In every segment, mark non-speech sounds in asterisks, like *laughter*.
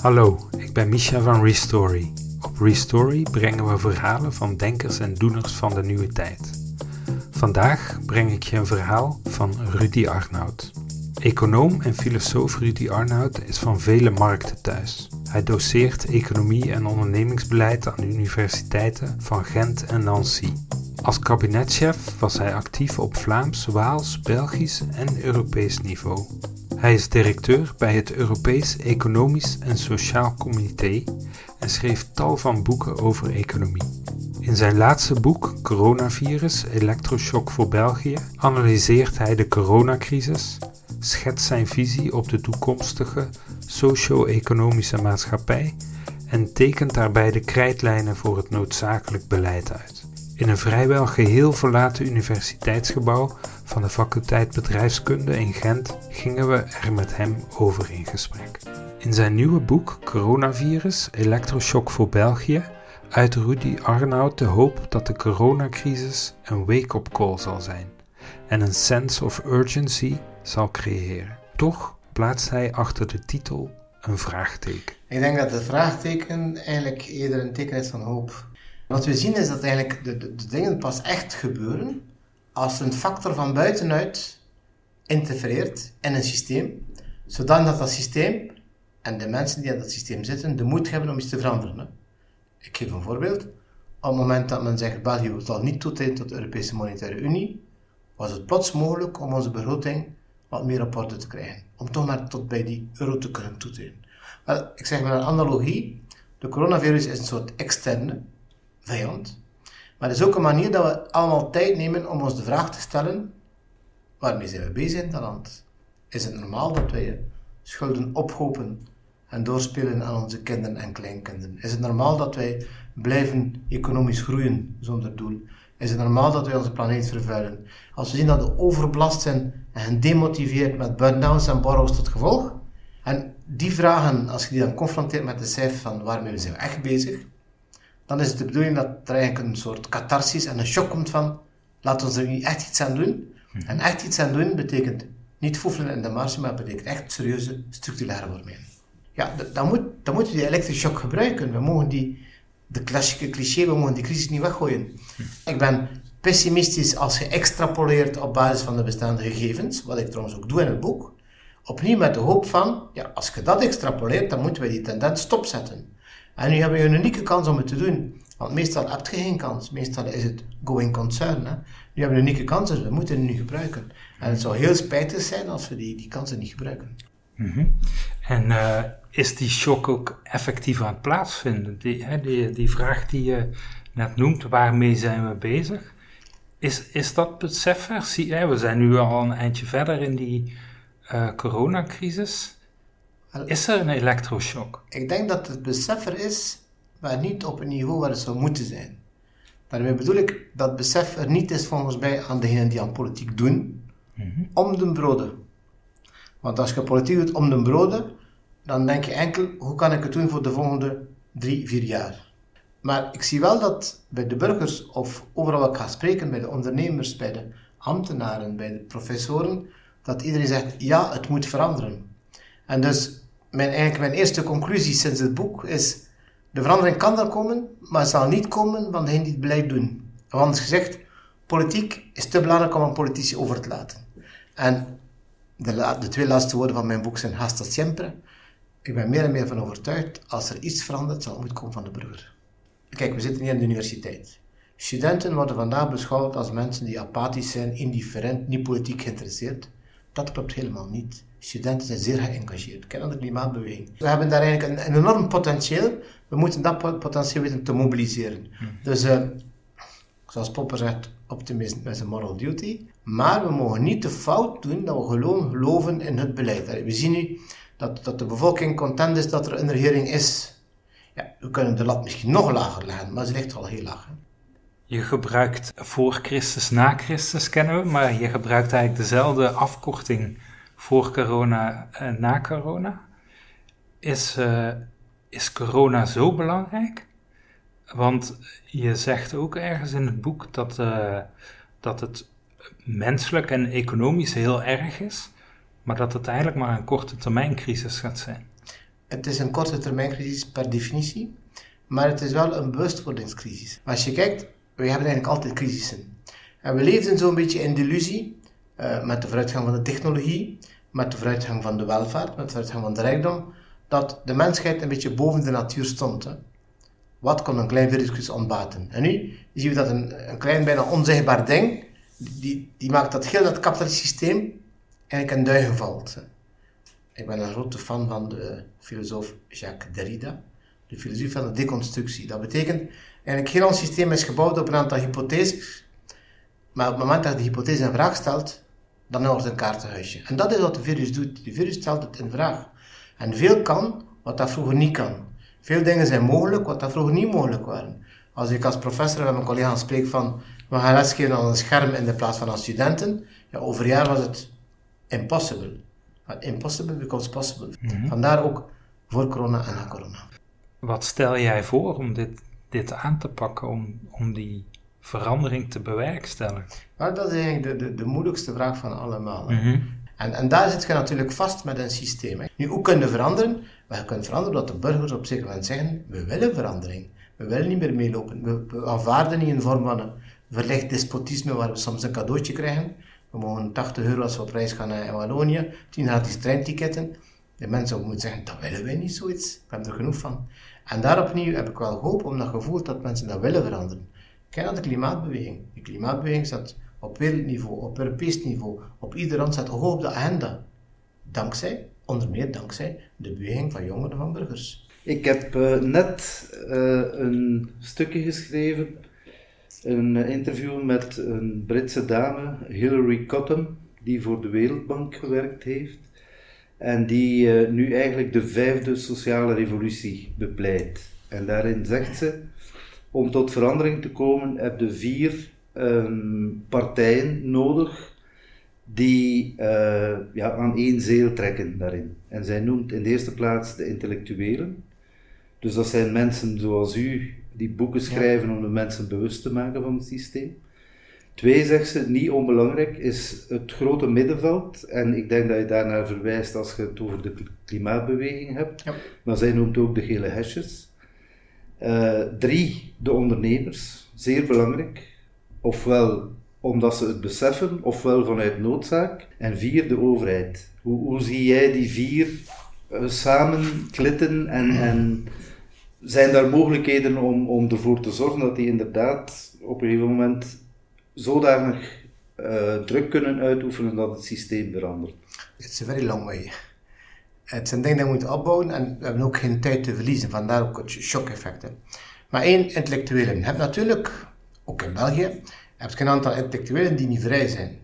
Hallo, ik ben Misha van Restory. Op Restory brengen we verhalen van denkers en doeners van de nieuwe tijd. Vandaag breng ik je een verhaal van Rudy Arnoud. Econoom en filosoof Rudy Arnoud is van vele markten thuis. Hij doseert economie en ondernemingsbeleid aan de universiteiten van Gent en Nancy. Als kabinetchef was hij actief op Vlaams, Waals, Belgisch en Europees niveau. Hij is directeur bij het Europees Economisch en Sociaal Comité en schreef tal van boeken over economie. In zijn laatste boek, Coronavirus, Elektroshock voor België, analyseert hij de coronacrisis, schetst zijn visie op de toekomstige socio-economische maatschappij en tekent daarbij de krijtlijnen voor het noodzakelijk beleid uit. In een vrijwel geheel verlaten universiteitsgebouw van de faculteit bedrijfskunde in Gent gingen we er met hem over in gesprek. In zijn nieuwe boek Coronavirus, Elektroshock voor België uit Rudy Arnoud de hoop dat de coronacrisis een wake-up call zal zijn en een sense of urgency zal creëren. Toch plaatst hij achter de titel een vraagteken. Ik denk dat het vraagteken eigenlijk eerder een teken is van hoop. Wat we zien is dat eigenlijk de, de, dingen pas echt gebeuren als een factor van buitenuit interfereert in een systeem, zodat dat systeem en de mensen die in dat systeem zitten de moed hebben om iets te veranderen. Ik geef een voorbeeld. Op het moment dat men zegt België zal niet toetreden tot de Europese Monetaire Unie, was het plots mogelijk om onze begroting wat meer op orde te krijgen. Om toch maar tot bij die euro te kunnen toetreden. Wel, ik zeg met een analogie, de coronavirus is een soort externe vijand. Maar het is ook een manier dat we allemaal tijd nemen om ons de vraag te stellen, waarmee zijn we bezig in dat land? Is het normaal dat wij schulden ophopen en doorspelen aan onze kinderen en kleinkinderen? Is het normaal dat wij blijven economisch groeien zonder doel? Is het normaal dat wij onze planeet vervuilen? Als we zien dat we overbelast zijn en gedemotiveerd met burn-outs en borrows tot gevolg, en die vragen, als je die dan confronteert met de cijfer van waarmee we zijn echt bezig, dan is het de bedoeling dat er eigenlijk een soort catharsis en een shock komt van laten we er nu echt iets aan doen. Mhm. En echt iets aan doen betekent niet foefelen in de marge, maar betekent echt serieuze structurele hervormingen. Ja, dan, moet, dan moeten we die elektrische shock gebruiken. We mogen die, de klassieke cliché, we mogen die crisis niet weggooien. Mhm. Ik ben pessimistisch als je extrapoleert op basis van de bestaande gegevens, wat ik trouwens ook doe in het boek. Opnieuw met de hoop van, ja, als je dat extrapoleert, dan moeten we die tendens stopzetten. En nu hebben we een unieke kans om het te doen. Want meestal heb je geen kans. Meestal is het going concern. Hè? Nu hebben we een unieke kans, dus we moeten het nu gebruiken. En het zou heel spijtig zijn als we die, die kansen niet gebruiken. Mhm. En uh, is die shock ook effectief aan het plaatsvinden? Die, hè, die, die vraag die je net noemt, waarmee zijn we bezig? Is, is dat hè, we zijn nu al een eindje verder in die uh, coronacrisis. Is er een elektroshock? Ik denk dat het besef er is, maar niet op een niveau waar het zou moeten zijn. Daarmee bedoel ik dat besef er niet is volgens mij aan degenen die aan politiek doen, mhm. om de broden. Want als je politiek doet om de broden, dan denk je enkel, hoe kan ik het doen voor de volgende drie, vier jaar? Maar ik zie wel dat bij de burgers, of overal waar ik ga spreken, bij de ondernemers, bij de ambtenaren, bij de professoren, dat iedereen zegt, ja, het moet veranderen. En dus mijn, eigenlijk mijn eerste conclusie sinds het boek is: de verandering kan er komen, maar zal niet komen van degenen die het beleid doen. Anders gezegd, politiek is te belangrijk om aan politici over te laten. En de, de twee laatste woorden van mijn boek zijn hasta siempre. Ik ben meer en meer van overtuigd, als er iets verandert, zal het moeten komen van de burger. Kijk, we zitten hier in de universiteit. Studenten worden vandaag beschouwd als mensen die apathisch zijn, indifferent, niet politiek geïnteresseerd. Dat klopt helemaal niet. Studenten zijn zeer geëngageerd. Kennen de klimaatbeweging. We hebben daar eigenlijk een, enorm potentieel. We moeten dat potentieel weten te mobiliseren. Hmm. Dus, uh, zoals Popper zegt, optimisme is een moral duty. Maar we mogen niet de fout doen dat we gewoon geloven in het beleid. We zien nu dat, dat de bevolking content is dat er een regering is. Ja, we kunnen de lat misschien nog lager leggen, maar ze ligt al heel laag. Je gebruikt voor Christus, na Christus kennen we, maar je gebruikt eigenlijk dezelfde afkorting voor corona en na corona. Is, uh, is corona zo belangrijk? Want je zegt ook ergens in het boek dat, uh, dat het menselijk en economisch heel erg is, maar dat het eigenlijk maar een korte termijn crisis gaat zijn. Het is een korte termijn crisis per definitie, maar het is wel een bewustwordingscrisis. Als je kijkt, we hebben eigenlijk altijd crisissen. En we leefden zo'n beetje in delusie uh, met de vooruitgang van de technologie, met de vooruitgang van de welvaart, met de vooruitgang van de rijkdom, dat de mensheid een beetje boven de natuur stond. Hè. Wat kon een klein virus ontbaten? En nu zien we dat een, een klein, bijna onzichtbaar ding, die, die maakt dat heel dat kapitalistisch systeem eigenlijk in duigen valt. Ik ben een grote fan van de filosoof Jacques Derrida, de filosofie van de deconstructie. Dat betekent, eigenlijk heel ons systeem is gebouwd op een aantal hypotheses, maar op het moment dat je de hypothese in vraag stelt, dan wordt het een kaartenhuisje. En dat is wat de virus doet. De virus stelt het in vraag. En veel kan wat dat vroeger niet kan. Veel dingen zijn mogelijk wat dat vroeger niet mogelijk waren. Als ik als professor met mijn collega's spreek van we gaan lesgeven aan een scherm in de plaats van aan studenten, ja, over jaar was het impossible. Impossible becomes possible. Mhm. Vandaar ook voor corona en na corona. Wat stel jij voor om dit, dit aan te pakken, om, om die verandering te bewerkstelligen? Nou, dat is eigenlijk de, de, de moeilijkste vraag van allemaal. Mhm. en, en daar zit je natuurlijk vast met een systeem. Nu, hoe kunnen we veranderen? We kunnen veranderen dat de burgers op zich moment zeggen, we willen verandering. We willen niet meer meelopen. We, we aanvaarden niet een vorm van een verlicht despotisme waar we soms een cadeautje krijgen. We mogen 80 euro als we op reis gaan naar Wallonië, 10 gratis treinticketten. De mensen ook moeten zeggen, dat willen wij niet zoiets. We hebben er genoeg van. En daar opnieuw heb ik wel hoop om dat gevoel dat mensen dat willen veranderen. Kijk naar de klimaatbeweging. De klimaatbeweging staat op wereldniveau, op Europees niveau, op ieder land staat hoog op de agenda. Dankzij, onder meer dankzij, de beweging van jongeren van burgers. Ik heb uh, net uh, een stukje geschreven een interview met een Britse dame, Hilary Cottam, die voor de Wereldbank gewerkt heeft en die nu eigenlijk de vijfde sociale revolutie bepleit. En daarin zegt ze, om tot verandering te komen heb je vier um, partijen nodig die uh, ja, aan één zeel trekken daarin. En zij noemt in de eerste plaats de intellectuelen. Dus dat zijn mensen zoals u die boeken schrijven om de mensen bewust te maken van het systeem. Twee, zegt ze, niet onbelangrijk, is het grote middenveld. En ik denk dat je daarnaar verwijst als je het over de klimaatbeweging hebt. Ja. Maar zij noemt ook de gele hesjes. Uh, drie, de ondernemers, zeer belangrijk. Ofwel omdat ze het beseffen, ofwel vanuit noodzaak. En vier, de overheid. Hoe, hoe zie jij die vier uh, samen klitten en, en zijn daar mogelijkheden om, om ervoor te zorgen dat die inderdaad op een gegeven moment zodanig uh, druk kunnen uitoefenen dat het systeem verandert? It's a very long way. Het zijn dingen die we moeten opbouwen en we hebben ook geen tijd te verliezen, vandaar ook het shock-effect. Maar één, intellectuelen. Je hebt natuurlijk, ook in België, heb je een aantal intellectuelen die niet vrij zijn.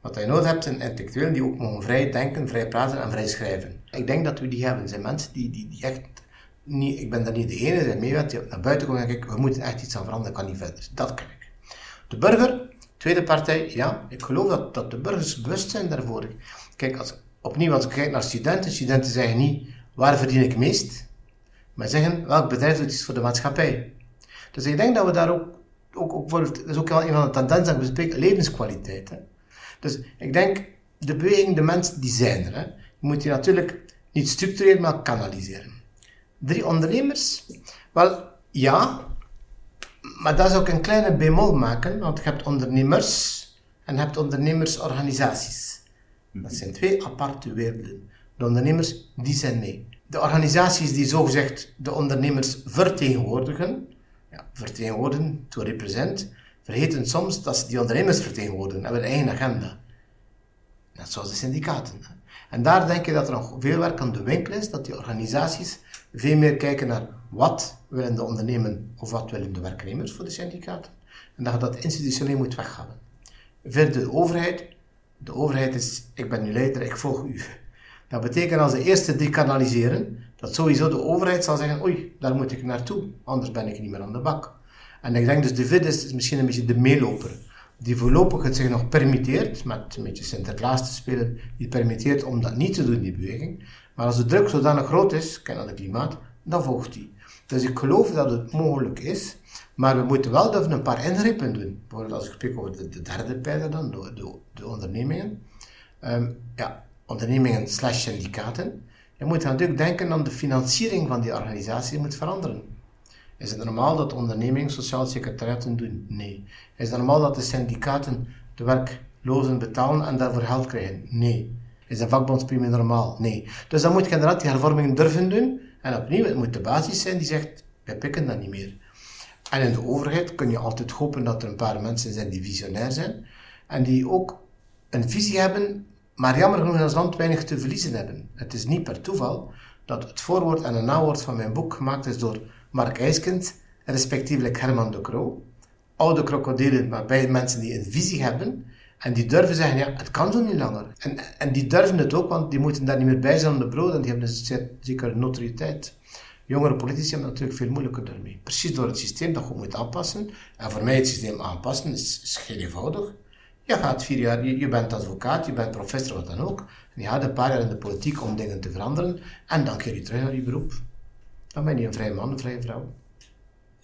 Wat je nodig hebt zijn intellectuelen die ook mogen vrij denken, vrij praten en vrij schrijven. Ik denk dat we die hebben. Zijn mensen die, die, die echt niet, ik ben daar niet de enige die mee die naar buiten komt en ik, we moeten echt iets aan veranderen, kan niet verder. Dat kan ik. De burger, tweede partij, ja, ik geloof dat, dat de burgers bewust zijn daarvoor. Kijk, als, opnieuw als ik kijk naar studenten, studenten zeggen niet, waar verdien ik meest? Maar zeggen, welk bedrijf doet iets voor de maatschappij? Dus ik denk dat we daar ook, ook, ook voor, dat is ook wel een van de tendensen dat we bespreken, levenskwaliteit. Hè? Dus ik denk, de beweging, de mensen, die zijn er. Hè? Je moet die natuurlijk niet structureel, maar kanaliseren. Drie ondernemers? Wel, ja, maar dat is ook een kleine bemol maken, want je hebt ondernemers en je hebt ondernemersorganisaties. Dat zijn twee aparte werelden. De ondernemers, die zijn mee. De organisaties die zogezegd de ondernemers vertegenwoordigen, ja, vertegenwoordigen, to represent, vergeten soms dat ze die ondernemers vertegenwoordigen, hebben een eigen agenda. Net zoals de syndicaten. En daar denk ik dat er nog veel werk aan de winkel is, dat die organisaties veel meer kijken naar wat willen de ondernemen of wat willen de werknemers voor de syndicaten. En dat je dat institutioneel moet weghalen. Verder de overheid. De overheid is, ik ben nu leider, ik volg u. Dat betekent als de eerste dekanaliseren, dat sowieso de overheid zal zeggen, oei, daar moet ik naartoe, anders ben ik niet meer aan de bak. En ik denk dus de VID is misschien een beetje de meeloper, die voorlopig het zich nog permitteert, met een beetje Sinterklaas te spelen, die permitteert om dat niet te doen, die beweging. Maar als de druk zodanig groot is, kijk naar het klimaat, dan volgt die. Dus ik geloof dat het mogelijk is, maar we moeten wel even een paar ingrepen doen. Bijvoorbeeld als ik spreek over de, derde pijler dan, de, de, de ondernemingen. Um, ja, ondernemingen slash syndicaten. Je moet natuurlijk denken aan de financiering van die organisatie moet veranderen. Is het normaal dat ondernemingen sociaal secretariaten doen? Nee. Is het normaal dat de syndicaten de werklozen betalen en daarvoor geld krijgen? Nee. Is een vakbondspremie normaal? Nee. Dus dan moet je inderdaad die hervormingen durven doen. En opnieuw, het moet de basis zijn die zegt, wij pikken dat niet meer. En in de overheid kun je altijd hopen dat er een paar mensen zijn die visionair zijn. En die ook een visie hebben, maar jammer genoeg ons land weinig te verliezen hebben. Het is niet per toeval dat het voorwoord en het nawoord van mijn boek gemaakt is door Mark IJskind, respectievelijk Herman de Croo. Oude krokodillen, maar bij mensen die een visie hebben en die durven zeggen, ja, het kan zo niet langer. En, en die durven het ook, want die moeten daar niet meer bij zijn om de brood en die hebben dus zeker notoriëteit. Jongere politici hebben natuurlijk veel moeilijker daarmee. Precies door het systeem dat je moet aanpassen. En voor mij het systeem aanpassen is, is heel eenvoudig. Je gaat vier jaar, je, bent advocaat, je bent professor, wat dan ook. En je gaat een paar jaar in de politiek om dingen te veranderen. En dan keer je terug naar je beroep. Dan ben je een vrije man, een vrije vrouw.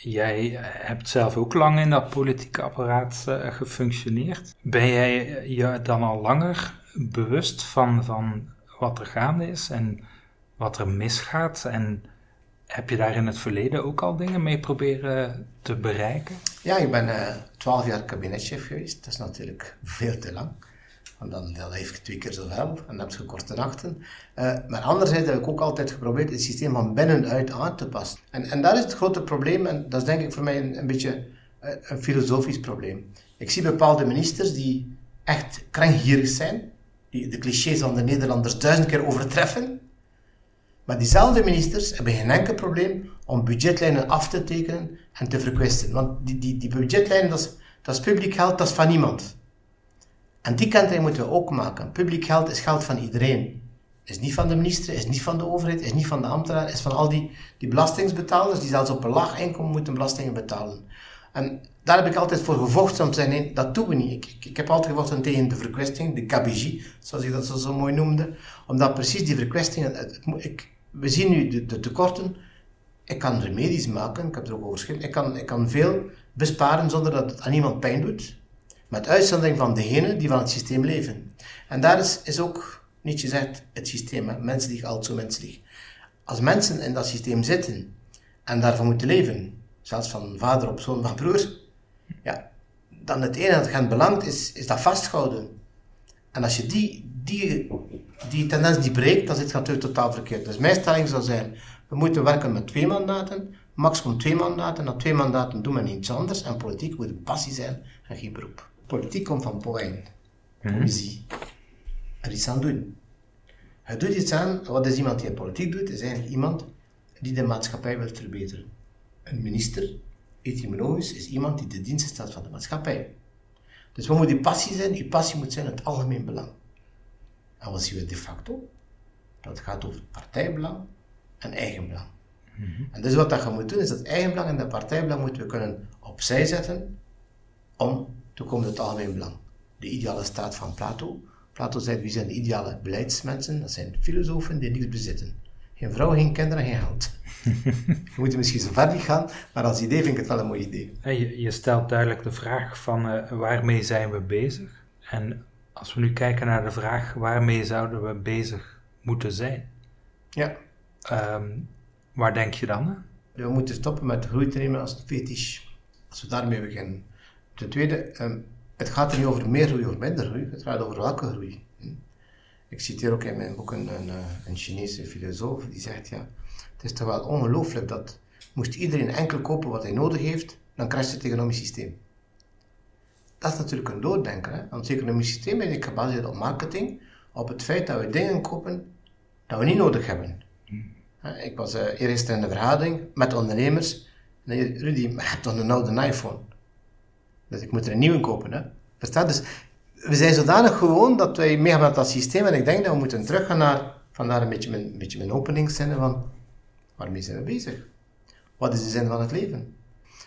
Jij hebt zelf ook lang in dat politieke apparaat uh, gefunctioneerd. Ben jij je dan al langer bewust van, van wat er gaande is en wat er misgaat? En heb je daar in het verleden ook al dingen mee proberen te bereiken? Ja, ik ben uh, twaalf jaar kabinetchef geweest. Dat is natuurlijk veel te lang. Dan, dan heeft je twee keer zoveel en dan heb je korte nachten. Uh, maar anderzijds heb ik ook altijd geprobeerd het systeem van binnenuit aan te passen. En, en daar is het grote probleem, en dat is denk ik voor mij een, een beetje uh, een filosofisch probleem. Ik zie bepaalde ministers die echt krankgierig zijn, die de clichés van de Nederlanders duizend keer overtreffen. Maar diezelfde ministers hebben geen enkel probleem om budgetlijnen af te tekenen en te verkwisten. Want die, die, die budgetlijnen, dat is, dat is publiek geld, dat is van niemand. En die kanttekening moeten we ook maken. Publiek geld is geld van iedereen. Is niet van de minister, is niet van de overheid, is niet van de ambtenaar, is van al die, die belastingsbetalers die zelfs op een laag inkomen moeten belastingen betalen. En daar heb ik altijd voor gevochten om te zeggen, nee, dat doen we niet. Ik, ik, heb altijd gevochten tegen de verkwesting, de KBG, zoals ik dat zo, zo mooi noemde. Omdat precies die ik, we zien nu de, de, tekorten. Ik kan remedies maken, ik heb er ook over geschreven. Ik kan, ik kan veel besparen zonder dat het aan iemand pijn doet. Met uitzondering van degenen die van het systeem leven. En daar is, is ook, niet gezegd, het systeem, menselijk, altijd zo menselijk. Als mensen in dat systeem zitten en daarvan moeten leven, zelfs van vader op zoon van broer, ja, dan het enige dat hen belangt is, is dat vasthouden. En als je die, die, die tendens die breekt, dan zit het natuurlijk totaal verkeerd. Dus mijn stelling zou zijn, we moeten werken met twee mandaten, maximum twee mandaten. Na twee mandaten doen we niets anders. En politiek moet een passie zijn en geen beroep. Politiek komt van poëzie. Er iets aan doen. Je doet iets aan, wat is iemand die in politiek doet, is eigenlijk iemand die de maatschappij wil verbeteren. Een minister, etymologisch, is iemand die de diensten staat van de maatschappij. Dus wat moet die passie zijn? Die passie moet zijn het algemeen belang. En wat zien we de facto? Dat gaat over partijbelang en eigenbelang. Mm -hmm. En dus wat dat je moet doen, is dat eigenbelang en dat partijbelang moeten we kunnen opzij zetten om te komen tot het algemeen belang. De ideale staat van Plato. Plato zei, wie zijn de ideale beleidsmensen? Dat zijn filosofen die niets bezitten. Geen vrouw, geen kinderen, geen geld. we moeten misschien zo ver niet gaan, maar als idee vind ik het wel een mooi idee. Je, je stelt duidelijk de vraag van uh, waarmee zijn we bezig? En als we nu kijken naar de vraag waarmee zouden we bezig moeten zijn? Ja. Um, waar denk je dan? We moeten stoppen met groei te nemen als een fetish. Als we daarmee beginnen. Ten tweede, um, het gaat er niet over meer groei of minder groei, het gaat over welke groei. Ik citeer ook in mijn boek een, een, een Chinese filosoof die zegt: Ja, het is toch wel ongelooflijk dat moest iedereen enkel kopen wat hij nodig heeft, dan crasht het economisch systeem. Dat is natuurlijk een doordenker. Want het economisch systeem is gebaseerd op marketing, op het feit dat we dingen kopen dat we niet nodig hebben. Ik was uh, eerst in een vergadering met ondernemers. En Rudy, je hebt toch een oude iPhone? Dus ik moet er een nieuwe kopen. Hè? Verstaan? Dus we zijn zodanig gewoon dat wij meegaan met dat systeem. En ik denk dat we moeten teruggaan naar, vandaar een beetje mijn, een beetje mijn openingszinnen van, waarmee zijn we bezig? Wat is de zin van het leven?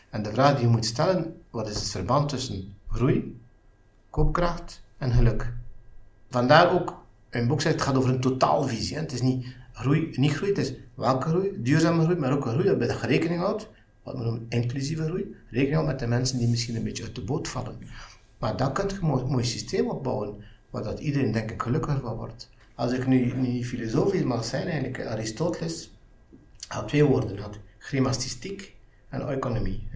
En de vraag die je moet stellen, wat is het verband tussen groei, koopkracht en geluk? Vandaar ook, in boek zegt het gaat over een totaalvisie. Hè? Het is niet groei, niet groei, het is welke groei? Duurzame groei, maar ook een groei waarbij je rekening houdt, wat we noemen inclusieve groei, rekening houdt met de mensen die misschien een beetje uit de boot vallen. Maar dan kun je een mooi, systeem opbouwen, waar iedereen denk ik gelukkiger van wordt. als ik nu, filosofisch mag zijn, eigenlijk Aristoteles had twee woorden had. Chemastistiek en economie.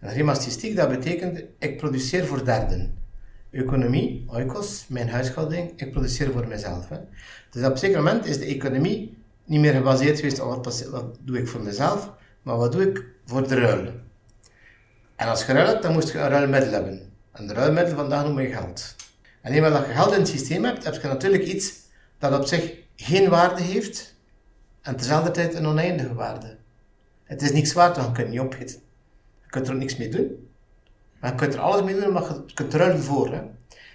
En chemastistiek, dat betekent, ik produceer voor derden. Economie, oikos, mijn huishouding, ik produceer voor mezelf. Hè. Dus op een zeker moment is de economie niet meer gebaseerd geweest op wat, wat doe ik voor mezelf, maar wat doe ik voor de ruil. En als je ruil hebt, dan moest je een ruilmiddel hebben. En de ruilmiddel vandaag noem je geld. En eenmaal dat je geld in het systeem hebt, heb je natuurlijk iets dat op zich geen waarde heeft en tezelfde tijd een oneindige waarde. Het is niks waard, want je kunt het niet opgeten. Je kunt er ook niks mee doen. Maar je kunt er alles mee doen, maar je kunt ruilen voor.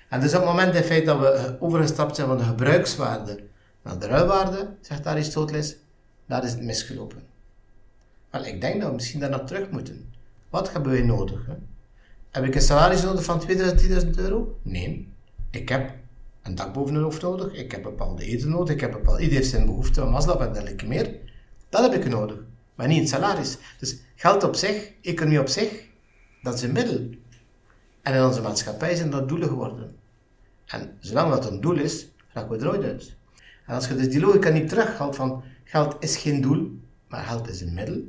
En dus op het moment in dat we overgestapt zijn van de gebruikswaarde naar de ruilwaarde, zegt Aristoteles, daar is het misgelopen. Wel, ik denk dat we misschien daar terug moeten. Wat hebben wij nodig? Heb ik een salaris nodig van 2000, 10.000 euro? Nee. Ik heb een dak boven hun hoofd nodig, ik heb bepaalde eten nodig, ik heb bepaalde, iedereen heeft zijn behoefte aan Maslow en dergelijke meer. Dat heb ik nodig, maar niet een salaris. Dus geld op zich, economie op zich, dat is een middel. En in onze maatschappij zijn dat doelen geworden. En zolang dat een doel is, raken we eruit uit. En als je dus die logica niet terughaalt van geld is geen doel, maar geld is een middel.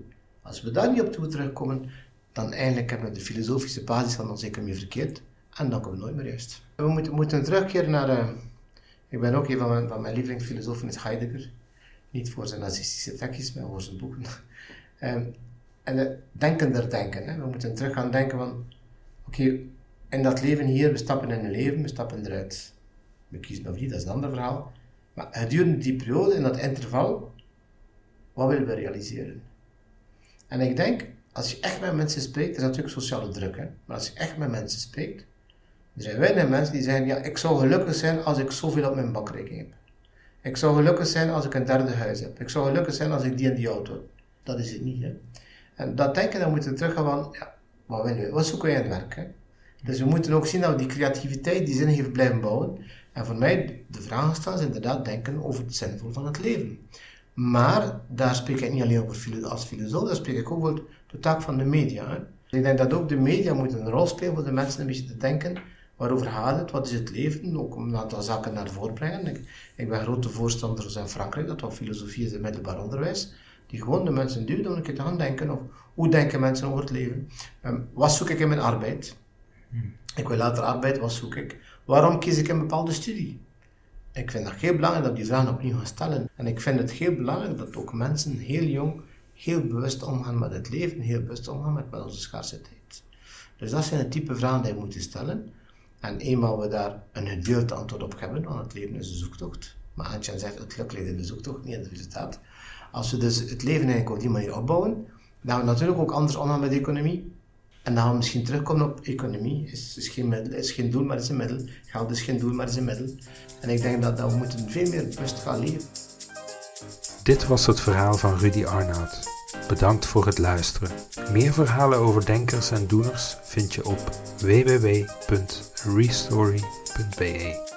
Als we daar niet op toe terugkomen, dan eigenlijk hebben we de filosofische basis van onze economie verkeerd. En dan komen we nooit meer juist. We moeten, moeten terugkeren naar... Uh, ik ben ook een van mijn, van mijn lievelingsfilosofen is Heidegger. Niet voor zijn nazistische tekstjes, maar voor zijn boeken. um, *laughs* en uh, denken der denken. Hè. We moeten terug gaan denken van... Oké, in dat leven hier, we stappen in een leven, we stappen eruit. We kiezen of niet, dat is een ander verhaal. Maar gedurende die periode, in dat interval, wat willen we realiseren? En ik denk, als je echt met mensen spreekt, er is natuurlijk sociale druk, hè? maar als je echt met mensen spreekt, er zijn weinig mensen die zeggen, ja, ik zou gelukkig zijn als ik zoveel op mijn bakrekening heb. Ik zou gelukkig zijn als ik een derde huis heb. Ik zou gelukkig zijn als ik die en die auto heb. Dat is het niet. Hè? En dat denken, dan moeten we teruggaan van, ja, wat willen we? Wat zoeken wij in het werk? Hè? Dus we moeten ook zien dat we die creativiteit, die zin heeft blijven bouwen. En voor mij, de vraag staat is inderdaad denken over het zinvol van het leven. Maar daar spreek ik niet alleen over als filosoof, daar spreek ik ook over de taak van de media. Hè? Ik denk dat ook de media moeten een rol spelen voor de mensen een beetje te denken waarover gaat het, wat is het leven, ook om een aantal zaken naar voren te brengen. Ik, ik ben grote voorstander in Frankrijk, dat wat filosofie is in middelbaar onderwijs, die gewoon de mensen duwt om een keer te gaan denken, of hoe denken mensen over het leven? Um, wat zoek ik in mijn arbeid? Hmm. Ik wil later arbeid, wat zoek ik? Waarom kies ik een bepaalde studie? Ik vind het heel belangrijk dat die vragen opnieuw gaan stellen. En ik vind het heel belangrijk dat ook mensen heel jong heel bewust omgaan met het leven, heel bewust omgaan met, met onze schaarste-tijd. Dus dat zijn de type vragen die we moeten stellen. En eenmaal we daar een gedeelte antwoord op hebben, want het leven is een zoektocht. Maar Antjan zegt, het ligt in de zoektocht, niet in het resultaat. Als we dus het leven eigenlijk op die manier opbouwen, dan we natuurlijk ook anders omgaan met de economie. En dan gaan we misschien terugkomen op economie. Is, is, geen, middel, is geen doel, maar is een middel. Geld is geen doel, maar is een middel. En ik denk dat, dat we moeten veel meer bewust gaan leven. Dit was het verhaal van Rudy Arnoud. Bedankt voor het luisteren. Meer verhalen over denkers en doeners vind je op www.restory.be.